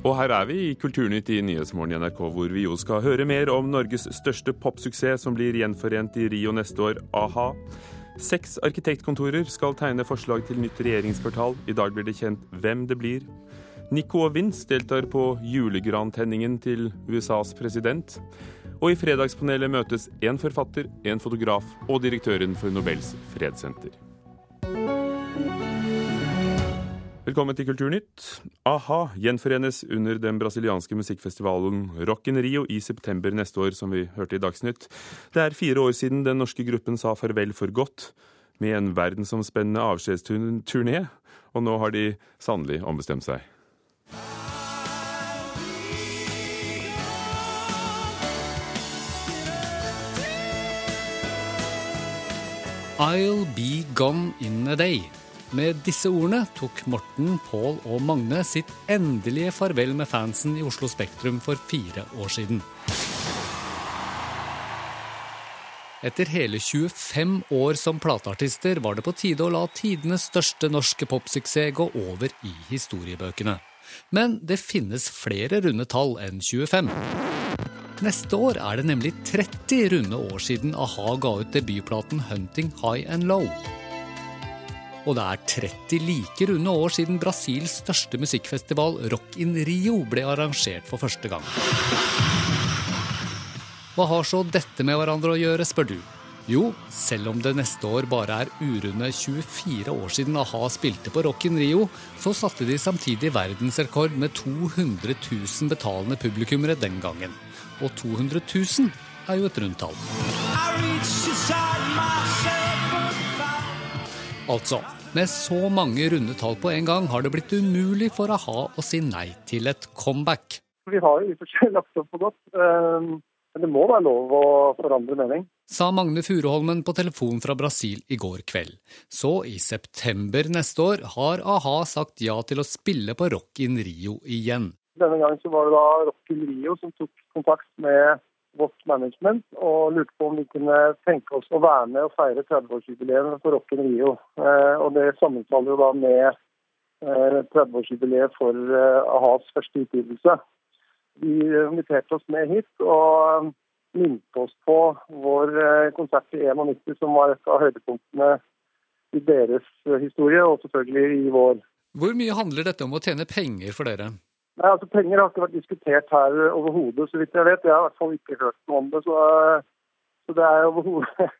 Og her er vi i Kulturnytt i Nyhetsmorgen i NRK, hvor vi jo skal høre mer om Norges største popsuksess som blir gjenforent i Rio neste år, a-ha. Seks arkitektkontorer skal tegne forslag til nytt regjeringskvartal. I dag blir det kjent hvem det blir. Nico og Vince deltar på julegrantenningen til USAs president. Og i Fredagspanelet møtes en forfatter, en fotograf og direktøren for Nobels fredssenter. Velkommen til Kulturnytt. A-ha gjenforenes under den brasilianske musikkfestivalen Rock in Rio i september neste år, som vi hørte i Dagsnytt. Det er fire år siden den norske gruppen sa farvel for godt, med en verdensomspennende avskjedsturné, og nå har de sannelig ombestemt seg. I'll be gone in a day. Med disse ordene tok Morten, Pål og Magne sitt endelige farvel med fansen i Oslo Spektrum for fire år siden. Etter hele 25 år som plateartister var det på tide å la tidenes største norske popsuksess gå over i historiebøkene. Men det finnes flere runde tall enn 25. Neste år er det nemlig 30 runde år siden a-ha ga ut debutplaten 'Hunting High and Low'. Og det er 30 like runde år siden Brasils største musikkfestival Rock in Rio ble arrangert for første gang. Hva har så dette med hverandre å gjøre, spør du? Jo, selv om det neste år bare er urunde 24 år siden a-ha spilte på Rock in Rio, så satte de samtidig verdensrekord med 200 000 betalende publikummere den gangen. Og 200 000 er jo et rundt tall. Altså, med så mange runde tall på en gang har det blitt umulig for a-ha å si nei til et comeback. Vi har jo i og for seg lagt opp på godt, men det må være lov å forandre mening. Sa Magne Furuholmen på telefon fra Brasil i går kveld. Så i september neste år har a-ha sagt ja til å spille på Rock in Rio igjen. Denne gangen så var det da Rock in Rio som tok kontakt med vårt management og lurte på om vi kunne tenke oss å være med og feire 30-årsjubileet for Rock Rio. Og det sammenfaller jo da med 30-årsjubileet for a-has første utgivelse. De inviterte oss med hit og minte oss på vår konsert i 91, som var et av høydepunktene i deres historie, og selvfølgelig i vår. Hvor mye handler dette om å tjene penger for dere? Nei, altså Penger har ikke vært diskutert her overhodet, så vidt jeg vet. Jeg har i hvert fall ikke hørt noe om det. Så, så det er overhodet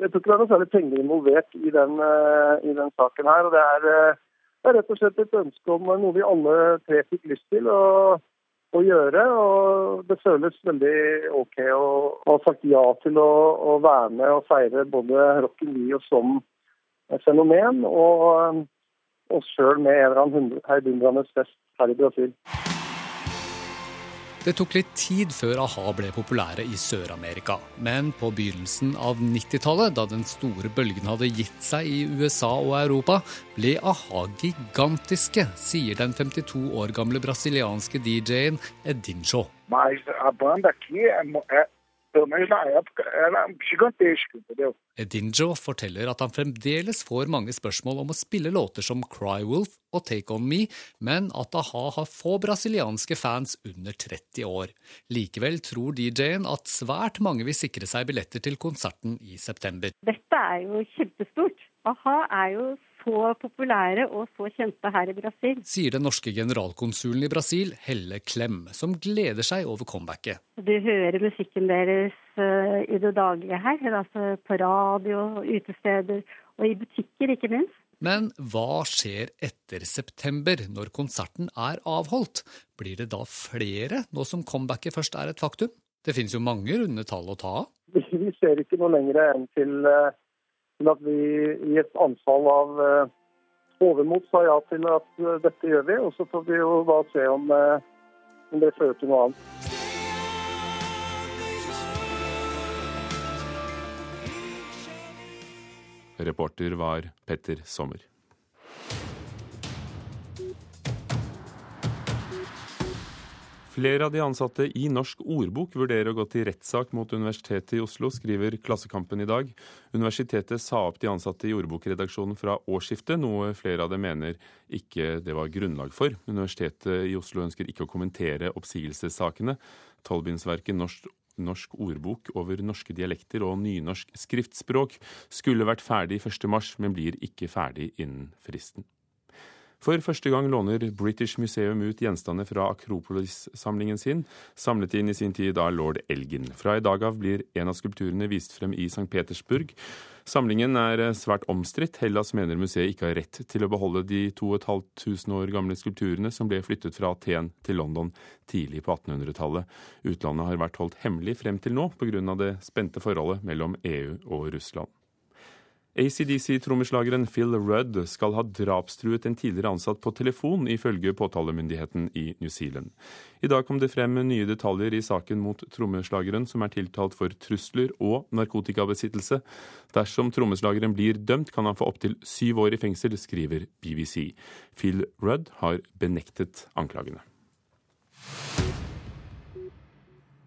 Jeg tror ikke det er noe særlig penger involvert i den, i den saken her. og det er, det er, rett og slett et ønske om noe vi alle tre fikk lyst til å, å gjøre. og Det føles veldig OK å ha sagt ja til å, å være med og feire både Rock in og som fenomen og oss sjøl med en eller annen heidundrende fest her i Brasil. Det tok litt tid før a-ha ble populære i Sør-Amerika. Men på begynnelsen av 90-tallet, da den store bølgen hadde gitt seg i USA og Europa, ble a-ha gigantiske, sier den 52 år gamle brasilianske DJ-en Edincho. Mas pelo menos na época, era gigantesca, entendeu? Edinjo forteller at han fremdeles får mange spørsmål om å spille låter som Cry Wolf og Take On Me, men at a-ha har få brasilianske fans under 30 år. Likevel tror DJ-en at svært mange vil sikre seg billetter til konserten i september. Dette er jo kjempestort. A-ha er jo så populære og så kjente her i Brasil. Sier den norske generalkonsulen i Brasil, Helle Klem, som gleder seg over comebacket. Du hører musikken deres uh, i det daglige her, altså på radio, utesteder og i butikker, ikke minst. Men hva skjer etter september, når konserten er avholdt? Blir det da flere, nå som comebacket først er et faktum? Det finnes jo mange runde tall å ta av. Vi ser ikke noe lenger enn til til at vi i et anfall av uh, overmot sa ja til at uh, dette gjør vi. Og så får vi jo da se om, uh, om det fører til noe annet. Reporter var Petter Sommer. Flere av de ansatte i Norsk ordbok vurderer å gå til rettssak mot Universitetet i Oslo, skriver Klassekampen i dag. Universitetet sa opp de ansatte i ordbokredaksjonen fra årsskiftet, noe flere av dem mener ikke det var grunnlag for. Universitetet i Oslo ønsker ikke å kommentere oppsigelsessakene. Tolbinsverket Norsk Norsk ordbok over norske dialekter og nynorsk skriftspråk skulle vært ferdig 1.3, men blir ikke ferdig innen fristen. For første gang låner British Museum ut gjenstander fra Akropolis-samlingen sin, samlet inn i sin tid av lord Elgin. Fra i dag av blir en av skulpturene vist frem i St. Petersburg. Samlingen er svært omstridt. Hellas mener museet ikke har rett til å beholde de 2500 år gamle skulpturene som ble flyttet fra Aten til London tidlig på 1800-tallet. Utlandet har vært holdt hemmelig frem til nå pga. det spente forholdet mellom EU og Russland. ACDC-trommeslageren Phil Rudd skal ha drapstruet en tidligere ansatt på telefon, ifølge påtalemyndigheten i New Zealand. I dag kom det frem nye detaljer i saken mot trommeslageren, som er tiltalt for trusler og narkotikabesittelse. Dersom trommeslageren blir dømt, kan han få opptil syv år i fengsel, skriver BBC. Phil Rudd har benektet anklagene.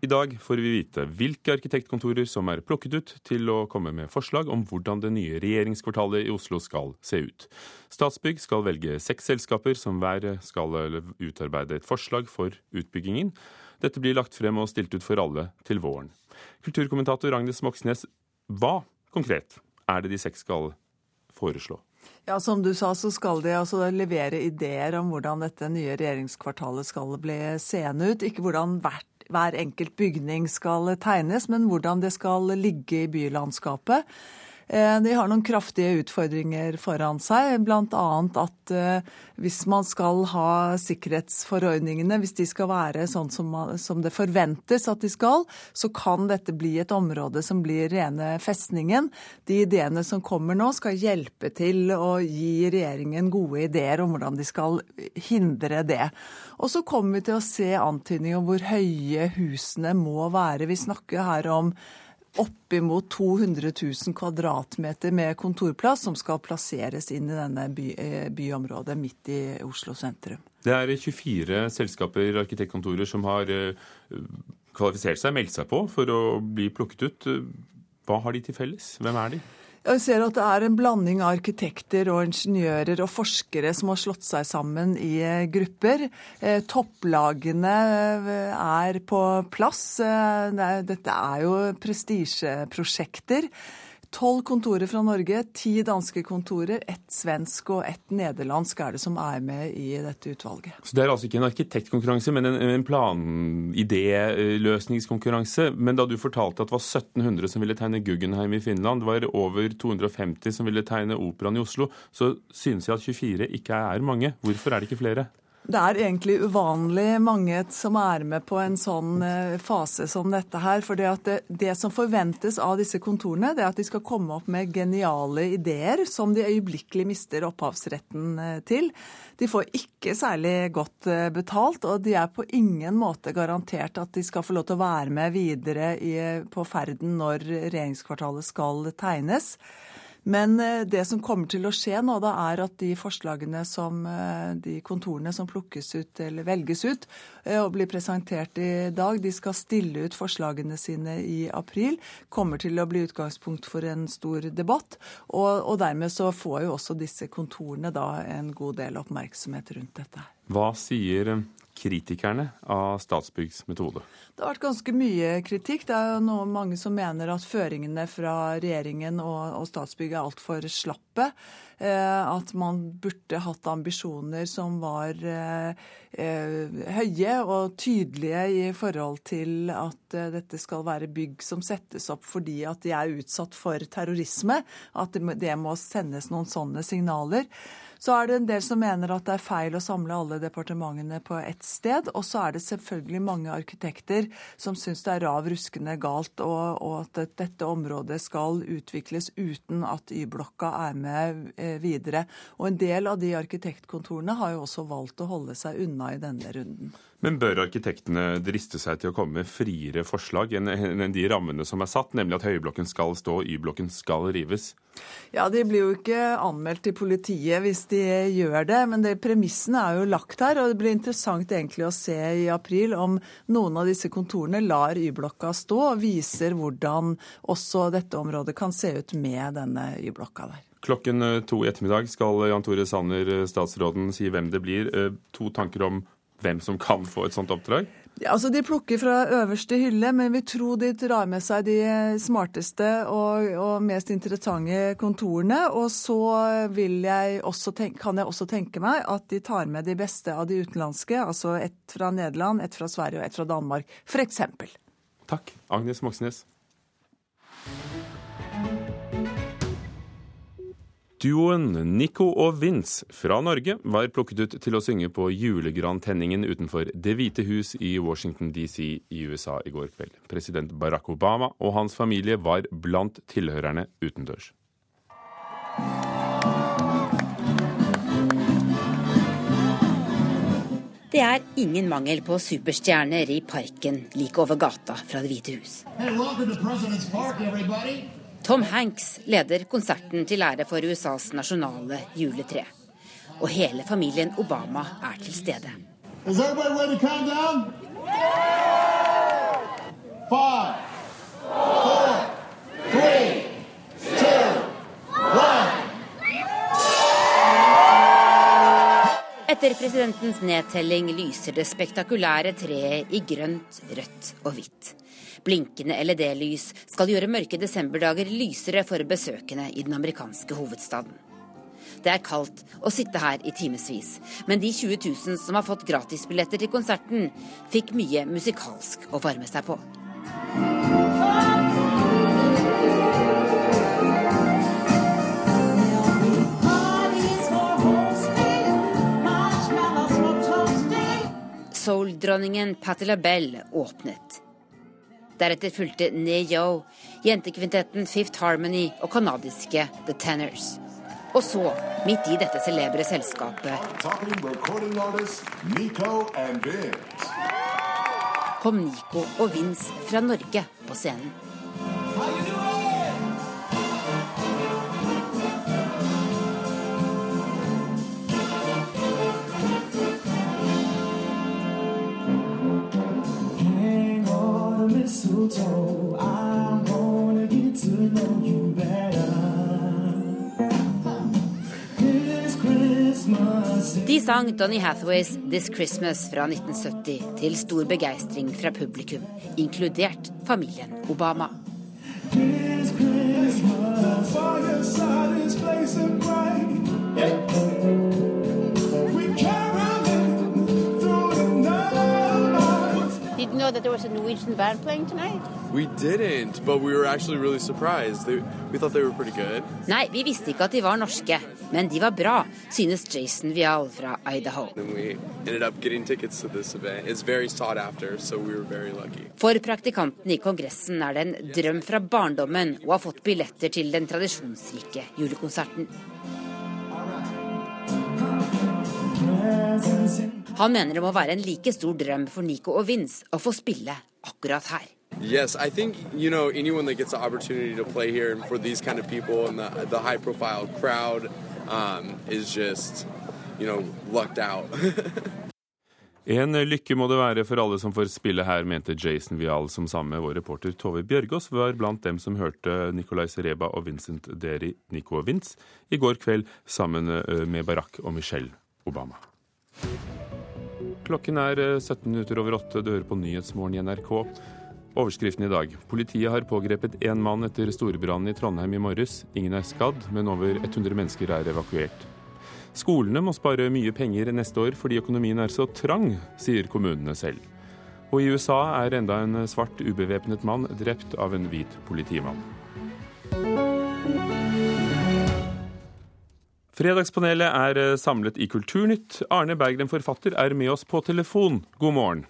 I dag får vi vite hvilke arkitektkontorer som er plukket ut til å komme med forslag om hvordan det nye regjeringskvartalet i Oslo skal se ut. Statsbygg skal velge seks selskaper som hver skal utarbeide et forslag for utbyggingen. Dette blir lagt frem og stilt ut for alle til våren. Kulturkommentator Agnes Moxnes, hva konkret er det de seks skal foreslå? Ja, Som du sa, så skal de altså levere ideer om hvordan dette nye regjeringskvartalet skal bli seende ut. Ikke hvordan hvert hver enkelt bygning skal tegnes, men hvordan det skal ligge i bylandskapet. Eh, de har noen kraftige utfordringer foran seg, bl.a. at eh, hvis man skal ha sikkerhetsforordningene, hvis de skal være sånn som, det forventes at de skal, så kan dette bli et område som blir rene festningen. De ideene som kommer nå, skal hjelpe til å gi regjeringen gode ideer om hvordan de skal hindre det. Og så kommer vi til å se antydninger om hvor høye husene må være. Vi snakker her om oppimot 200 000 kvadratmeter med kontorplass som skal plasseres inn i denne by, eh, byområdet midt i Oslo sentrum. Det er 24 selskaper, arkitektkontorer, som har eh, kvalifisert seg, meldt seg på for å bli plukket ut. Hva har de til felles? Hvem er de? Jeg ser at det er en blanding av arkitekter og ingeniører og forskere som har slått seg sammen i eh, grupper. Eh, topplagene eh, er på plass. Dette er jo prestisjeprosjekter. Tolv kontorer fra Norge, ti danske kontorer, ett svensk og ett nederlandsk er det som er med i dette utvalget. Så Det er altså ikke en arkitektkonkurranse, men en, en planidéløsningskonkurranse. Men da du fortalte at det var 1700 som ville tegne Guggenheim i Finland, det var over 250 som ville tegne Operaen i Oslo, så synes jeg at 24 ikke er mange. Hvorfor er det ikke flere? Det er egentlig uvanlig mange som er med på en sånn eh, fase som dette her. For det, det, som forventes av disse kontorene, det er at de skal komme opp med geniale ideer som de øyeblikkelig mister opphavsretten eh, til. De får ikke særlig godt eh, betalt, og de er på ingen måte garantert at de skal få lov til å være med videre i, på ferden når regjeringskvartalet skal tegnes. Men eh, det som kommer til å skje nå, da er at de forslagene som eh, de kontorene som plukkes ut eller velges ut eh, og blir presentert i dag, de skal stille ut forslagene sine i april. Kommer til å bli utgangspunkt for en stor debatt. Og, og dermed så får jo også disse kontorene da en god del oppmerksomhet rundt dette. Hva sier kritikerne av Statsbyggs metode? Det har vært ganske mye kritikk. Det er jo noe, mange som mener at føringene fra regjeringen og, og Statsbygg er altfor slappe. Eh, at man burde hatt ambisjoner som var eh, eh, høye og tydelige i forhold til at dette skal være bygg som settes opp fordi at de er utsatt for terrorisme. At det, må sendes noen sånne signaler. Så er det en del som mener at det er feil å samle alle departementene på ett sted. Og så er det selvfølgelig mange arkitekter som syns det er rav ruskende galt, og, og at dette området skal utvikles uten at Y-blokka er med videre. Og en del av de arkitektkontorene har jo også valgt å holde seg unna i denne runden. Men bør arkitektene driste seg til å komme med friere forslag enn de rammene som er satt, nemlig at Høyblokken skal stå og Y-blokken skal rives? Ja, De blir jo ikke anmeldt til politiet hvis de gjør det, men det, premissene er jo lagt her. og Det blir interessant egentlig å se i april om noen av disse kontorene lar Y-blokka stå, og viser hvordan også dette området kan se ut med denne Y-blokka der. Klokken to i ettermiddag skal Jan Tore Sanner, statsråden, si hvem det blir. Eh, to tanker om hvem som kan få et sånt oppdrag? Ja, altså De plukker fra øverste hylle, men vi tror de drar med seg de smarteste og, og mest interessante kontorene. Og så jeg tenke, kan jeg også tenke meg at de tar med de beste av de utenlandske. Altså ett fra Nederland, ett fra Sverige og ett fra Danmark, f.eks. Takk, Agnes Moxnes. Duoen Nico og Vince fra Norge var plukket ut til å synge på julegrantenningen utenfor Det hvite hus i Washington DC i USA i går kveld. President Barack Obama og hans familie var blant tilhørerne utendørs. Det er ingen mangel på superstjerner i parken like over gata fra Det hvite hus. Hey, Tom Hanks leder konserten til ære for USAs nasjonale juletre. Og hele familien Obama er til stede. Etter presidentens nedtelling lyser det spektakulære treet i grønt, rødt og hvitt. Blinkende LED-lys skal gjøre mørke desemberdager lysere for besøkende i den amerikanske hovedstaden. Det er kaldt å sitte her i timevis, men de 20 000 som har fått gratisbilletter til konserten, fikk mye musikalsk å varme seg på. Soul-dronningen Patti LaBelle åpnet. Deretter fulgte Ne-Yo, jentekvintetten Fifth Harmony og canadiske The Tenors. Og så, midt i dette celebre selskapet kom Nico og Vince fra Norge på scenen. Mistletoe. I'm gonna get to know you better. De sang Donny Hathaways 'This Christmas' fra 1970 til stor begeistring fra publikum, inkludert familien Obama. This Christmas, know that there was a Norwegian band playing tonight? We didn't, but we were actually really surprised. They, we thought they were pretty good. Nei, vi visste ikke at de var norske, men de var bra, synes Jason Vial fra Idaho. After, so we For praktikanten i Kongressen er det en drøm fra barndommen å ha fått billetter til den tradisjonsrike julekonserten. Han mener det må være en like stor drøm for Nico og Vince å få spille akkurat her. Yes, I think you know anyone that gets the opportunity to play here for these kind of people and the, the high profile crowd um, is just you know lucked out. En lykke må det være for alle som får spille her, mente Jason Vial, som sammen med vår reporter Tove Bjørgaas var blant dem som hørte Nicolay Sereba og Vincent Deri, Nico og Vince, i går kveld sammen eh, med Barack og Michelle Obama. Klokken er 17 eh, minutter over åtte. Du hører på Nyhetsmorgen i NRK. Overskriften i dag. Politiet har pågrepet én mann etter storbrannen i Trondheim i morges. Ingen er skadd, men over 100 mennesker er evakuert. Skolene må spare mye penger neste år fordi økonomien er så trang, sier kommunene selv. Og i USA er enda en svart ubevæpnet mann drept av en hvit politimann. Fredagspanelet er eh, samlet i Kulturnytt. Arne Berggren, forfatter, er med oss på telefon. God morgen.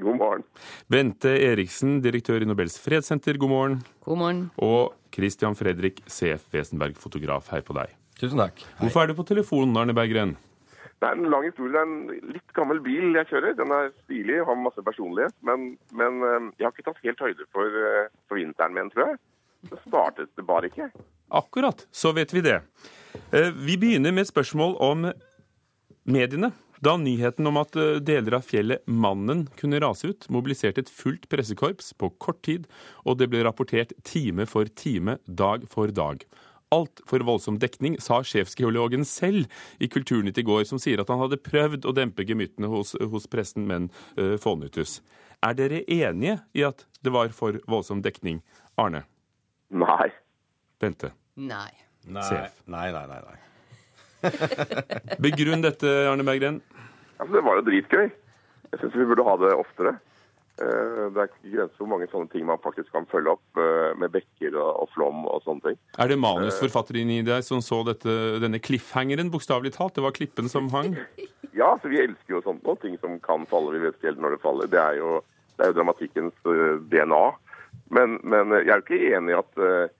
God morgen. Bente Eriksen, direktør i Nobels fredssenter, god morgen. God morgen. Og Christian Fredrik C.F. Wesenberg, fotograf. Hei på deg. Tusen takk. Hvorfor er du på telefonen, Arne Berggren? Det er en lang historie. Det er en litt gammel bil jeg kjører. Den er stilig, har masse personlighet. Men, men eh, jeg har ikke tatt helt høyde for, eh, for vinteren med den, tror jeg. Det startet det bare ikke. Akkurat, så vet vi det. Eh, Vi begynner med et spørsmål om mediene. Da nyheten om at eh, deler av fjellet Mannen kunne rase ut, mobiliserte et fullt pressekorps på kort tid, og det ble rapportert time for time, dag for dag. Altfor voldsom dekning, sa sjefsgeologen selv i Kulturnytt i går, som sier at han hadde prøvd å dempe gemyttene hos, hos pressen, men uh, fånyttes. Er dere enige i at det var for voldsom dekning? Arne? Nei. Bente? Nei. Nei, CF. nei, nei. nei, nei. Begrunn dette, Arne Berggren. Altså, det var jo dritgøy. Jeg syns vi burde ha det oftere. Eh, Det er ikke grenser for hvor mange sånne ting man faktisk kan følge opp eh, med bekker og, flom og sånne ting. Er det manusforfatteren i deg som så dette, denne cliffhangeren, bokstavelig talt? Det var klippen som hang? Ja, så vi elsker jo sånt noe. Ting som kan falle. Vi vet ikke helt når det faller. Det er jo, det er jo dramatikkens eh, DNA. Men, men jeg er jo ikke enig i at eh,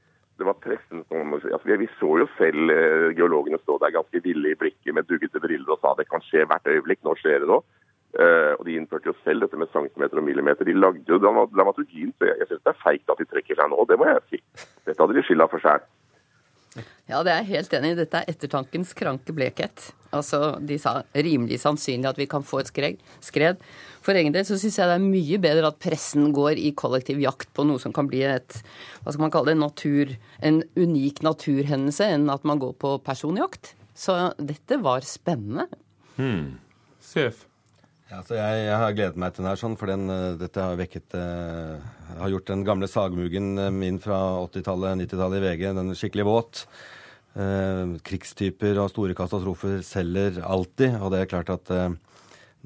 det var pressen som altså, vi, så jo selv eh, geologene stå der ganske ville i blikket med duggete briller og sa det kan skje hvert øyeblikk. Nå skjer det nå. Uh, og De innførte jo selv dette med centimeter og millimeter. De lagde jo dramaturgien, så jeg, jeg syns det er feigt at de trekker seg nå. Det må jeg si. Dette hadde de skylda for sjøl. Ja, det er jeg helt enig i. Dette er ettertankens kranke blekhet. Altså, De sa rimelig sannsynlig at vi kan få et skred. For egen del så syns jeg det er mye bedre at pressen går i kollektiv jakt på noe som kan bli et hva skal man kalle det, natur, en unik naturhendelse, enn at man går på personjakt. Så dette var spennende. Hmm. Sef? Ja, jeg, jeg har gledet meg til den her, sånn, for den, eh, dette har vekket eh, har gjort den gamle sagmuggen eh, min fra 80-tallet, 90-tallet i VG, den er skikkelig våt. Eh, krigstyper og store katastrofer selger alltid, og det er klart at eh,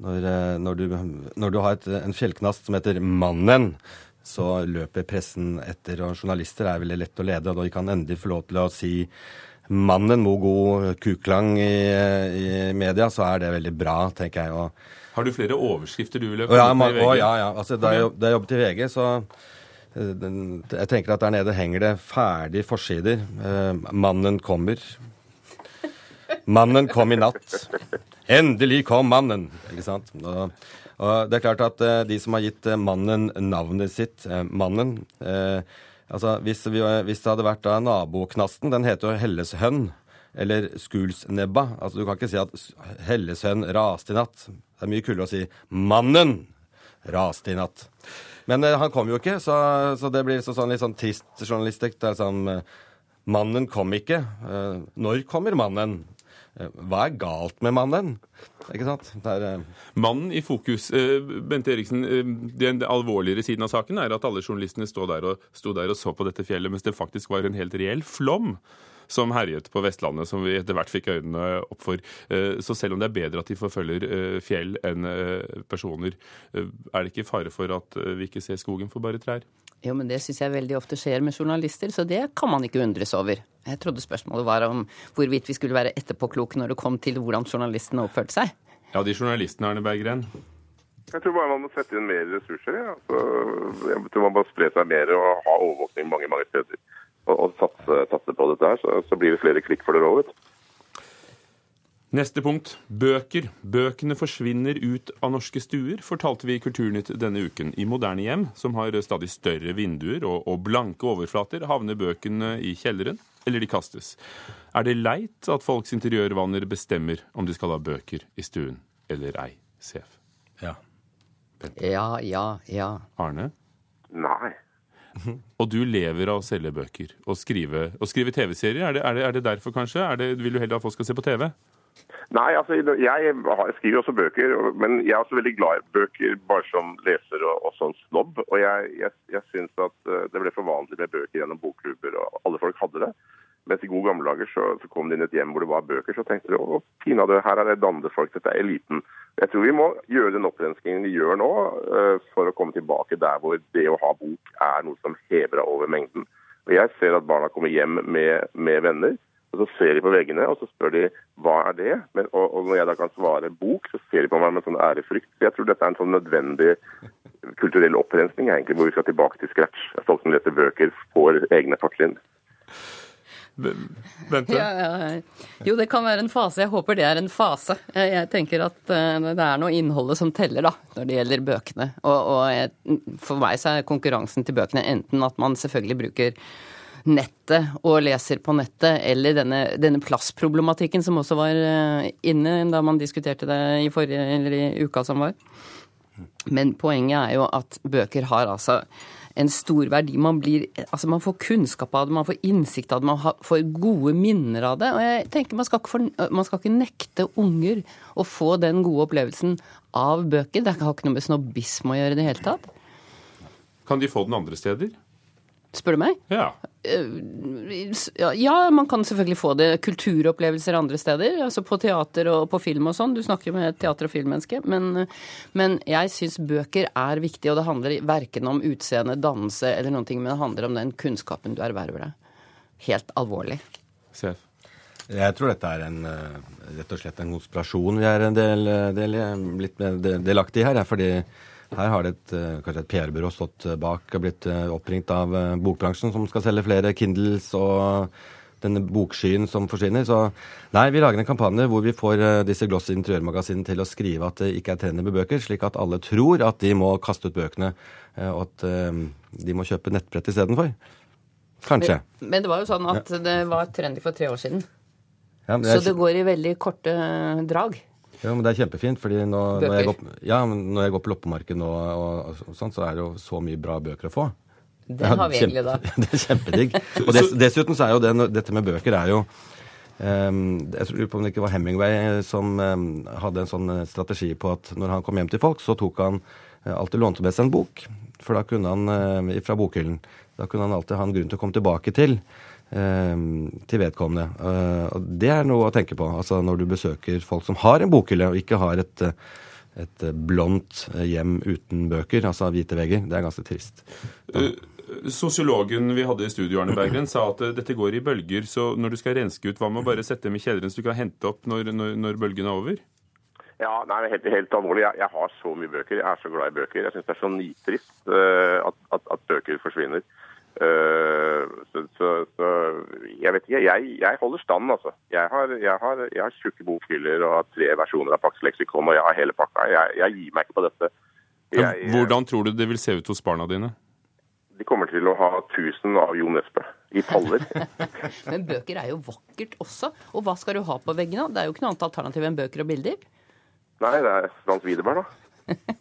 når, eh, når, du, når du har et, en fjellknast som heter Mannen, så løper pressen etter, og journalister er veldig lett å lede, og de kan endelig få lov til å si Mannen må god kuklang i, i media, så er det veldig bra, tenker jeg. og Har du flere overskrifter du ville ha? ja, man, å, ja, ja. Altså, da, jeg, da jeg jobbet i VG, så eh, Jeg tenker at der nede henger det ferdig forsider. Eh, mannen kommer. Mannen kom i natt. Endelig kom mannen! Ikke sant? Og, og det er klart at eh, de som har gitt eh, mannen navnet sitt, eh, mannen eh, altså hvis, vi, hvis det hadde vært da naboknasten, den heter jo Helleshønn. Eller Skulsnebba. Altså, du kan ikke si at Helleshønn raste i natt. Det er mye kulere å si 'Mannen raste i natt'. Men eh, han kom jo ikke, så, så det blir så, sånn litt sånn trist journalistikk. Det er sånn 'Mannen kom ikke'. Eh, når kommer mannen? Eh, hva er galt med mannen? Ikke sant? Det er, eh, Mannen i fokus. Bente Eriksen, den alvorligere siden av saken er at alle journalistene sto der, der og så på dette fjellet, mens det faktisk var en helt reell flom som herjet på Vestlandet, som vi etter hvert fikk øynene opp for. Eh, Så selv om det er bedre at de forfølger eh, fjell enn eh, personer, er det ikke fare for at vi ikke ser skogen for bare trær? Jo, men det syns jeg veldig ofte skjer med journalister, så det kan man ikke undres over. Jeg trodde spørsmålet var om hvorvidt vi skulle være etterpåkloke når det kom til hvordan journalistene oppførte seg. Ja, de journalistene, Arne Berggren. Jeg tror bare man må sette inn mer ressurser. Ja. Altså, jeg tror man må spre seg mer og ha overvåkning mange mange steder. Og, og satse, satse på dette her, så, så blir det flere klikk for det òg, vet. Neste punkt bøker. Bøkene forsvinner ut av norske stuer, fortalte vi i Kulturnytt denne uken. I moderne hjem, som har stadig større vinduer og, og blanke overflater, havner bøkene i kjelleren, eller de kastes. Er det leit at folks interiørvaner bestemmer om de skal ha bøker i stuen eller ei? Sef. Ja. Ja, ja, ja. Arne? Nei. Og du lever av å selge bøker og skrive, skrive TV-serier. Er, er, er det derfor, kanskje? Det, vil du heller at folk skal se på TV? Nei, altså, jeg, skriver også bøker, men jeg er også veldig glad i bøker bare som leser og, og sånn snobb. Og jeg, jeg, jeg syns at eh, det ble for vanlig med bøker gjennom bokklubber, og alle folk hadde det. Mens i gode gamle dager så, så kom de inn et hjem hvor det var bøker, så tenkte de å pinadø, her er det dannede folk, dette er eliten. Jeg tror vi må gjøre den opprenskingen vi gjør nå, eh, for å komme tilbake der hvor det å ha bok er noe som hever deg over mengden. Og Jeg ser at barna kommer hjem med, med venner, og så ser de på veggene og så spør de hva er det Men, og, og når jeg da kan svare bok, så ser de på meg med sånn ærefrykt. Så Jeg tror dette er en sånn nødvendig kulturell opprensning, egentlig, hvor vi skal tilbake til scratch. Folk som leser bøker, får egne fortrinn. Bente? Ja, ja. Jo, det kan være en fase. Jeg håper det er en fase. Jeg tenker at eh, det er noe innholdet som teller, da, når det gjelder bøkene. Og, og jeg, for meg så er konkurransen til bøkene enten at man selvfølgelig bruker nettet og leser på nettet, eller denne, denne plassproblematikken som også var eh, inne da man diskuterte det i forrige, eller i uka som var. Men poenget er jo at bøker har altså en stor verdi. Man, blir, altså man får kunnskap av det, man får innsikt av det, man får gode minner av det. Og jeg tenker man skal, ikke, for, man skal ikke nekte unger å få den gode opplevelsen av bøker. Det har ikke noe med snobbisme å gjøre i det hele tatt. Kan de få den andre steder? Spør du meg? Ja. Eh, ja, man kan selvfølgelig få det. Kulturopplevelser andre steder. Altså på teater og på film og sånn. Du snakker jo med teater- og filmmenneske. Men, men jeg syns bøker er viktig, og det handler verken om utseende, dannelse eller noen ting, men det handler om den kunnskapen du erverver deg. Helt alvorlig. Sef. Jeg tror dette er en, eh, rett og slett en konspirasjon vi er en del, del, blitt delaktig i her. fordi her har det et, eh, kanskje et PR-byrå stått eh, bak og blitt eh, oppringt av bokbransjen, som skal selge flere Kindles og denne bokskyen som forsvinner. Så nei, vi lager en kampanje hvor vi får disse Gloss interiørmagasinene til å skrive at det ikke er trendy med bøker, slik at alle tror at de må kaste ut bøkene, og at de må kjøpe nettbrett istedenfor. Kanskje. Men, men, det var jo sånn at det var trendy for tre år siden. Ja, det så det går i veldig korte drag. Ja, men det er kjempefint, fordi nå, når, jeg går, ja, når jeg går på loppemarked nå, og, og sånt, så er det jo så mye bra bøker å få. Det har vi egentlig, da. det er kjempedigg. Og dess, dessuten så er jo det, dette med bøker er jo um, Jeg lurer på om det ikke var Hemingway som um, hadde en sånn eh, strategi på at når han kom hjem til folk, så tok han uh, alltid lånte med seg en bok. For da kunne han, uh, fra bokhyllen, da kunne han alltid ha en grunn til å komme tilbake til. Eh, til vedkommende. Eh, og det er noe å tenke på altså når du besøker folk som har en bokhylle, og ikke har et, et blondt hjem uten bøker, altså hvite vegger. Det er ganske trist. Ja. Eh, sosiologen vi hadde i studio, Arne Berggren, sa at dette går i bølger. Så når du skal renske ut, hva med å bare sette dem i kjelleren så du kan hente opp når, når, når bølgen er over? Ja, nei, helt, helt alvorlig. Jeg, jeg, har så mye bøker. Jeg er så glad i bøker. Jeg syns det er så nitrist uh, at, at, at, bøker forsvinner. Uh, så, så, så, jeg vet ikke. Jeg, jeg holder stand, altså. Jeg har, jeg har, jeg har tjukke bokhyller og har tre versjoner av Pax Leksikon, og jeg har hele pakka. Jeg, jeg gir meg ikke på dette. Hvordan tror du det vil se ut hos barna dine? De kommer til å ha 1000 av Jo Nesbø i paller. Men bøker er jo vakkert også. Og hva skal du ha på veggene? Det er jo ikke noe annet alternativ enn bøker og bilder. Nei, det er Frans Widerberg, da.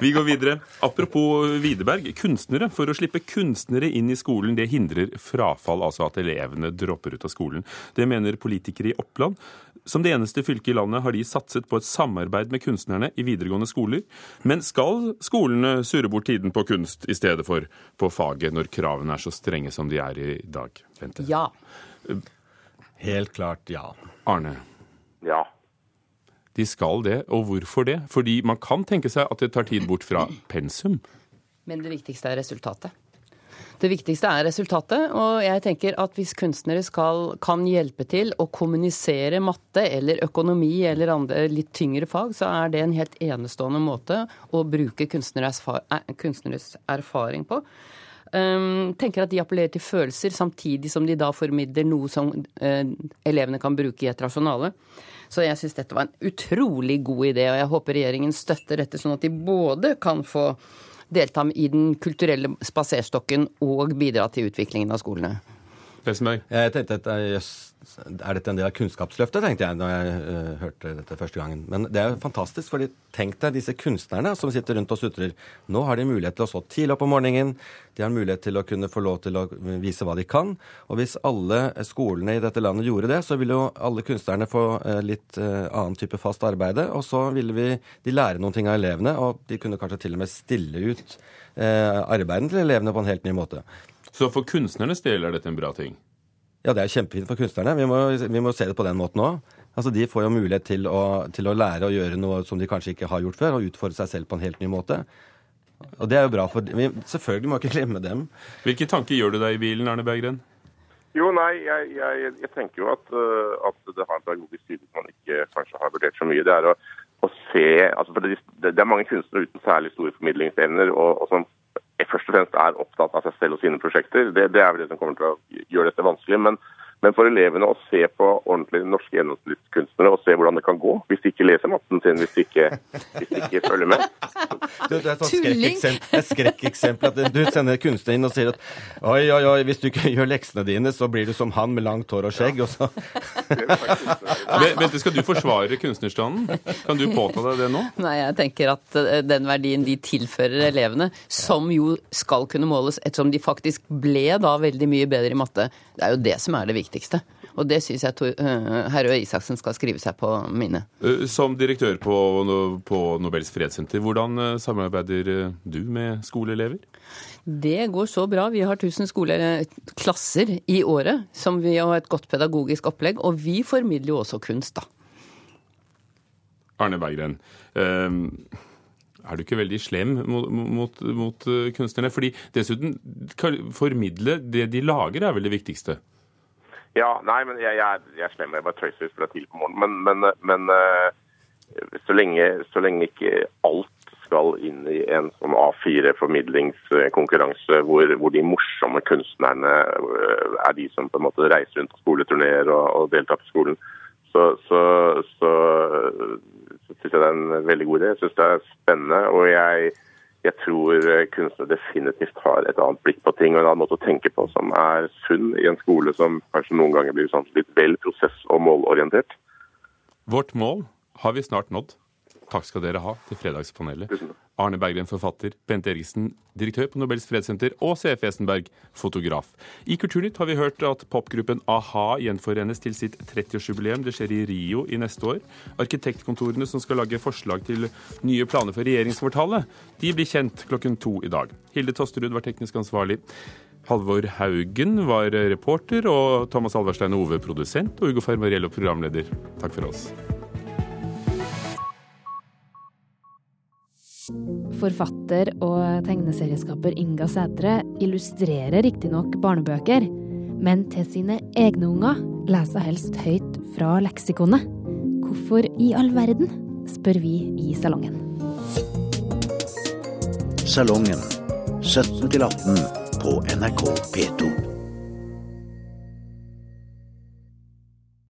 Vi går videre. Apropos Widerberg. Kunstnere. For å slippe kunstnere inn i skolen, det hindrer frafall, altså at elevene dropper ut av skolen. Det mener politikere i Oppland. Som det eneste fylket i landet har de satset på et samarbeid med kunstnerne i videregående skoler. Men skal skolene surre bort tiden på kunst i stedet for på faget, når kravene er så strenge som de er i dag? Vente. Ja. Helt klart ja. Arne? Ja. De skal det. Og hvorfor det? Fordi man kan tenke seg at det tar tid bort fra pensum. Men det viktigste er resultatet. Det viktigste er resultatet, og jeg tenker at hvis kunstnere skal, kan hjelpe til å kommunisere matte eller økonomi eller andre litt tyngre fag, så er det en helt enestående måte å bruke kunstneres, kunstneres erfaring på. Um, tenker at de appellerer til følelser, samtidig som de da formidler noe som uh, elevene kan bruke i et rasjonale. Så jeg syns dette var en utrolig god idé, og jeg håper regjeringen støtter dette, sånn at de både kan få delta i den kulturelle spaserstokken og bidra til utviklingen av skolene. Jeg tenkte at jøss, er dette en del av Kunnskapsløftet, tenkte jeg da jeg uh, hørte dette første gangen. Men det er jo fantastisk, fordi tenk deg disse kunstnerne som sitter rundt og sutrer. Nå har de mulighet til å stå tidlig opp om morgenen. De har mulighet til å kunne få lov til å vise hva de kan. Og hvis alle skolene i dette landet gjorde det, så ville jo alle kunstnerne få uh, litt uh, annen type fast arbeide. Og så ville vi, de lære noen ting av elevene, og de kunne kanskje til og med stille ut arbeiden til elevene på en helt ny måte. Så for kunstnernes del er dette en bra ting? Ja, det er kjempefint for kunstnerne. Vi må, vi må se det på den måten òg. Altså, De får jo mulighet til å, til å, lære å gjøre noe som de kanskje ikke har gjort før, og utfordre seg selv på en helt ny måte. Og det er jo bra for vi, Selvfølgelig må vi ikke glemme dem. Hvilke tanker gjør du deg i bilen, Arne Berggren? Jo, nei, jeg, jeg, jeg tenker jo at, uh, at, det har en pedagogisk side som man ikke kanskje har vurdert så mye. Det er å, å se altså for det, det, er mange kunstnere uten særlig store formidlingsevner og, og som først og fremst er opptatt av seg selv og sine prosjekter. Det, det er vel det som kommer til å gjøre dette vanskelig. Men, Men for elevene å se på ordentlige norske gjennomsnittskunstnere og se hvordan det kan gå hvis de ikke leser matten sin, hvis de ikke, hvis de ikke følger med. Det, det er sånn skrekkeksempel, et skrekkeksempel at du sender kunstner inn og sier at oi, oi, oi, hvis du ikke gjør leksene dine, så blir du som han med langt hår og skjegg. Og så. Bente, skal du forsvare kunstnerstanden? Kan du påta deg det nå? Nei, jeg tenker at eh, den verdien de tilfører elevene, som jo skal kunne måles ettersom de faktisk ble da veldig mye bedre i matte, det er jo det som er det viktigste. Og det syns jeg uh, herr Røe Isaksen skal skrive seg på minne. Som direktør på, på Nobels fredssenter, hvordan samarbeider du med skoleelever? Det går så bra. Vi har 1000 skoleklasser i året som vi har et godt pedagogisk opplegg. Og vi formidler jo også kunst, da. Arne Berggren. Um er du ikke veldig slem mot, mot, mot kunstnerne? Fordi dessuten, formidle det de lager, er vel det viktigste? Ja, nei, men jeg, jeg, jeg er slem. Jeg bare tøyser fra tidlig på morgenen. Men, men, men uh, så, lenge, så, lenge, ikke alt skal inn i en sånn A4-formidlingskonkurranse hvor, hvor, de morsomme kunstnerne uh, er de som på en måte reiser rundt på skoleturneer og, og deltar på skolen, så, så, så, så syns jeg det er en veldig god idé. Jeg syns det er spennende. og jeg jeg tror kunstnere definitivt har et annet blikk på ting og en annen måte å tenke på som er sunn i en skole som kanskje noen ganger blir sånn litt vel prosess- og målorientert. Vårt mål har vi snart nådd. Takk skal dere ha til Fredagspanelet. Arne Berggren, forfatter. Bent Eriksen, direktør på Nobels fredssenter. Og CF Esenberg, fotograf. I Kulturnytt har vi hørt at popgruppen a-ha gjenforenes til sitt 30-årsjubileum. Det skjer i Rio i neste år. Arkitektkontorene som skal lage forslag til nye planer for regjeringskvartalet, de blir kjent klokken to i dag. Hilde Tosterud var teknisk ansvarlig. Halvor Haugen var reporter, og Thomas Alverstein Ove produsent, og Ugo Fermariello programleder. Takk for oss. Forfatter og tegneserieskaper Inga Sætre illustrerer riktignok barnebøker, men til sine egne unger leser helst høyt fra leksikonet. Hvorfor i all verden, spør vi i Salongen. Salongen 17 18 på NRK P2.